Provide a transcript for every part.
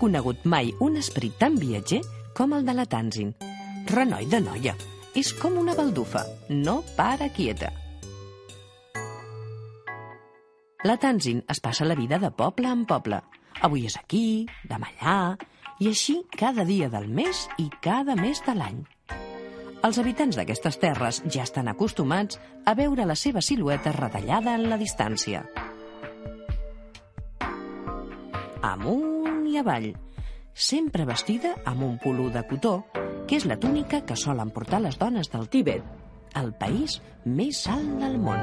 conegut mai un esperit tan viatger com el de la Tanzin. Renoi de noia, és com una baldufa, no para quieta. La Tanzin es passa la vida de poble en poble. Avui és aquí, demà allà, i així cada dia del mes i cada mes de l'any. Els habitants d'aquestes terres ja estan acostumats a veure la seva silueta retallada en la distància. Amunt i avall, sempre vestida amb un polú de cotó, que és la túnica que solen portar les dones del Tíbet, el país més alt del món.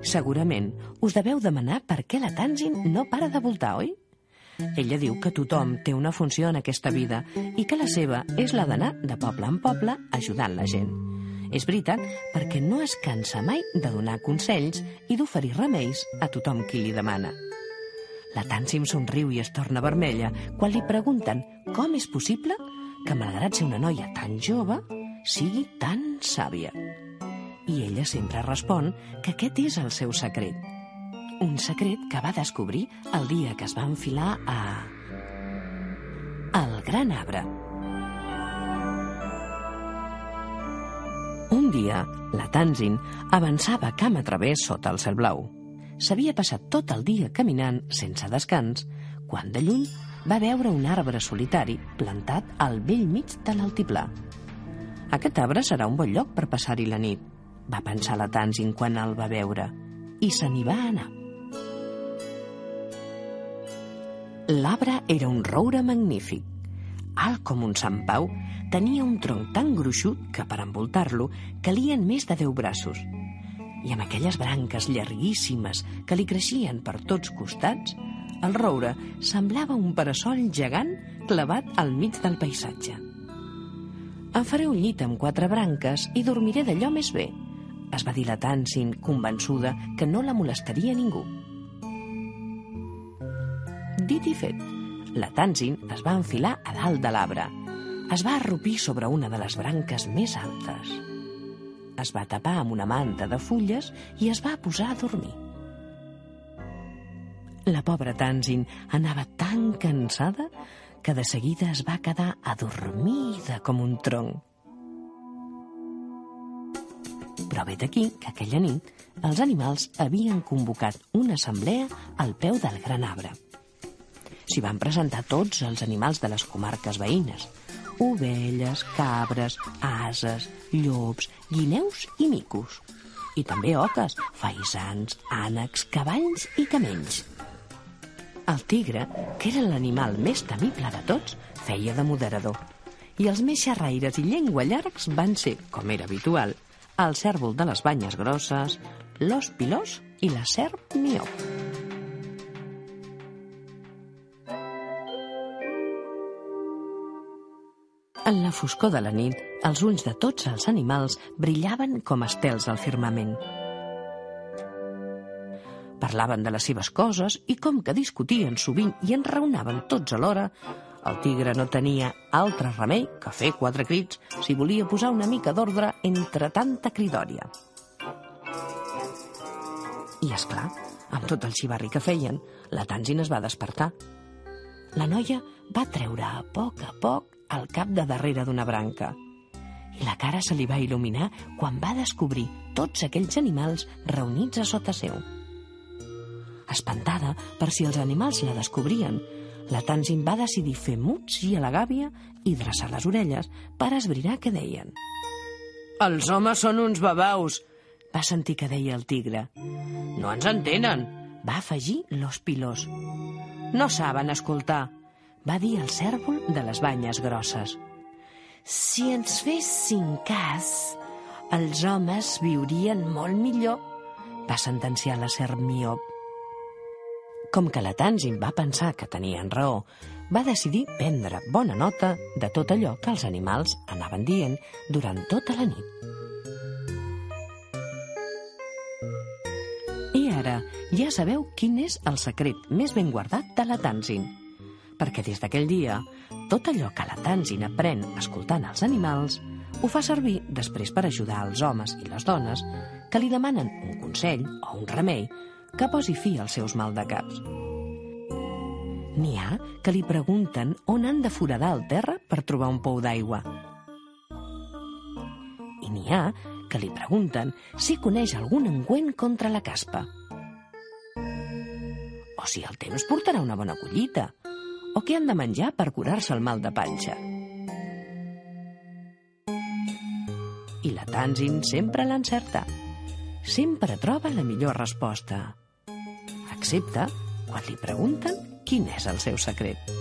Segurament us deveu demanar per què la Tanzin no para de voltar, oi? Ella diu que tothom té una funció en aquesta vida i que la seva és la d'anar de poble en poble ajudant la gent. És veritat perquè no es cansa mai de donar consells i d'oferir remeis a tothom qui li demana. La Tansim somriu i es torna vermella quan li pregunten com és possible que, malgrat ser una noia tan jove, sigui tan sàvia. I ella sempre respon que aquest és el seu secret. Un secret que va descobrir el dia que es va enfilar a... El gran arbre. Un dia, la Tanzin avançava camp a través sota el cel blau. S'havia passat tot el dia caminant sense descans, quan de lluny va veure un arbre solitari plantat al vell mig de l'altiplà. Aquest arbre serà un bon lloc per passar-hi la nit, va pensar la Tanzin quan el va veure, i se n'hi va anar. L'arbre era un roure magnífic. Alt com un Sant Pau, tenia un tronc tan gruixut que per envoltar-lo calien més de deu braços. I amb aquelles branques llarguíssimes que li creixien per tots costats, el roure semblava un parasol gegant clavat al mig del paisatge. Em faré un llit amb quatre branques i dormiré d'allò més bé, es va dir la Tansin, convençuda que no la molestaria ningú. Dit i fet, la Tansin es va enfilar a dalt de l'arbre. Es va arrupir sobre una de les branques més altes. Es va tapar amb una manta de fulles i es va posar a dormir. La pobra Tansin anava tan cansada que de seguida es va quedar adormida com un tronc. Però ve d'aquí que aquella nit els animals havien convocat una assemblea al peu del gran arbre. S'hi van presentar tots els animals de les comarques veïnes. Ovelles, cabres, ases, llops, guineus i micos. I també oques, faisans, ànecs, cavalls i camells. El tigre, que era l'animal més temible de tots, feia de moderador. I els més xerraires i llengua llargs van ser, com era habitual, el cèrvol de les banyes grosses, l'os pilós i la serp miop. En la foscor de la nit, els ulls de tots els animals brillaven com estels al firmament. Parlaven de les seves coses i com que discutien sovint i enraonaven tots alhora, el tigre no tenia altre remei que fer quatre crits si volia posar una mica d'ordre entre tanta cridòria. I, és clar, amb tot el xivarri que feien, la Tanzin es va despertar. La noia va treure a poc a poc el cap de darrere d'una branca i la cara se li va il·luminar quan va descobrir tots aquells animals reunits a sota seu. Espantada per si els animals la descobrien, la Tanzin va decidir fer muts i a la gàbia i dreçar les orelles per esbrinar què deien. Els homes són uns babaus, va sentir que deia el tigre. No ens entenen, va afegir l'os pilós. No saben escoltar, va dir el cèrvol de les banyes grosses. Si ens fessin cas, els homes viurien molt millor, va sentenciar la serp miop. Com que la Tanzin va pensar que tenien raó, va decidir prendre bona nota de tot allò que els animals anaven dient durant tota la nit. I ara ja sabeu quin és el secret més ben guardat de la Tanzin. Perquè des d'aquell dia, tot allò que la Tanzin aprèn escoltant els animals ho fa servir després per ajudar els homes i les dones que li demanen un consell o un remei que posi fi als seus maldecaps. N'hi ha que li pregunten on han de foradar el terra per trobar un pou d'aigua. I n'hi ha que li pregunten si coneix algun engüent contra la caspa. O si el temps portarà una bona collita. O què han de menjar per curar-se el mal de panxa. I la Tanzin sempre l'encerta. Sempre troba la millor resposta. Excepte quan li pregunten quin és el seu secret.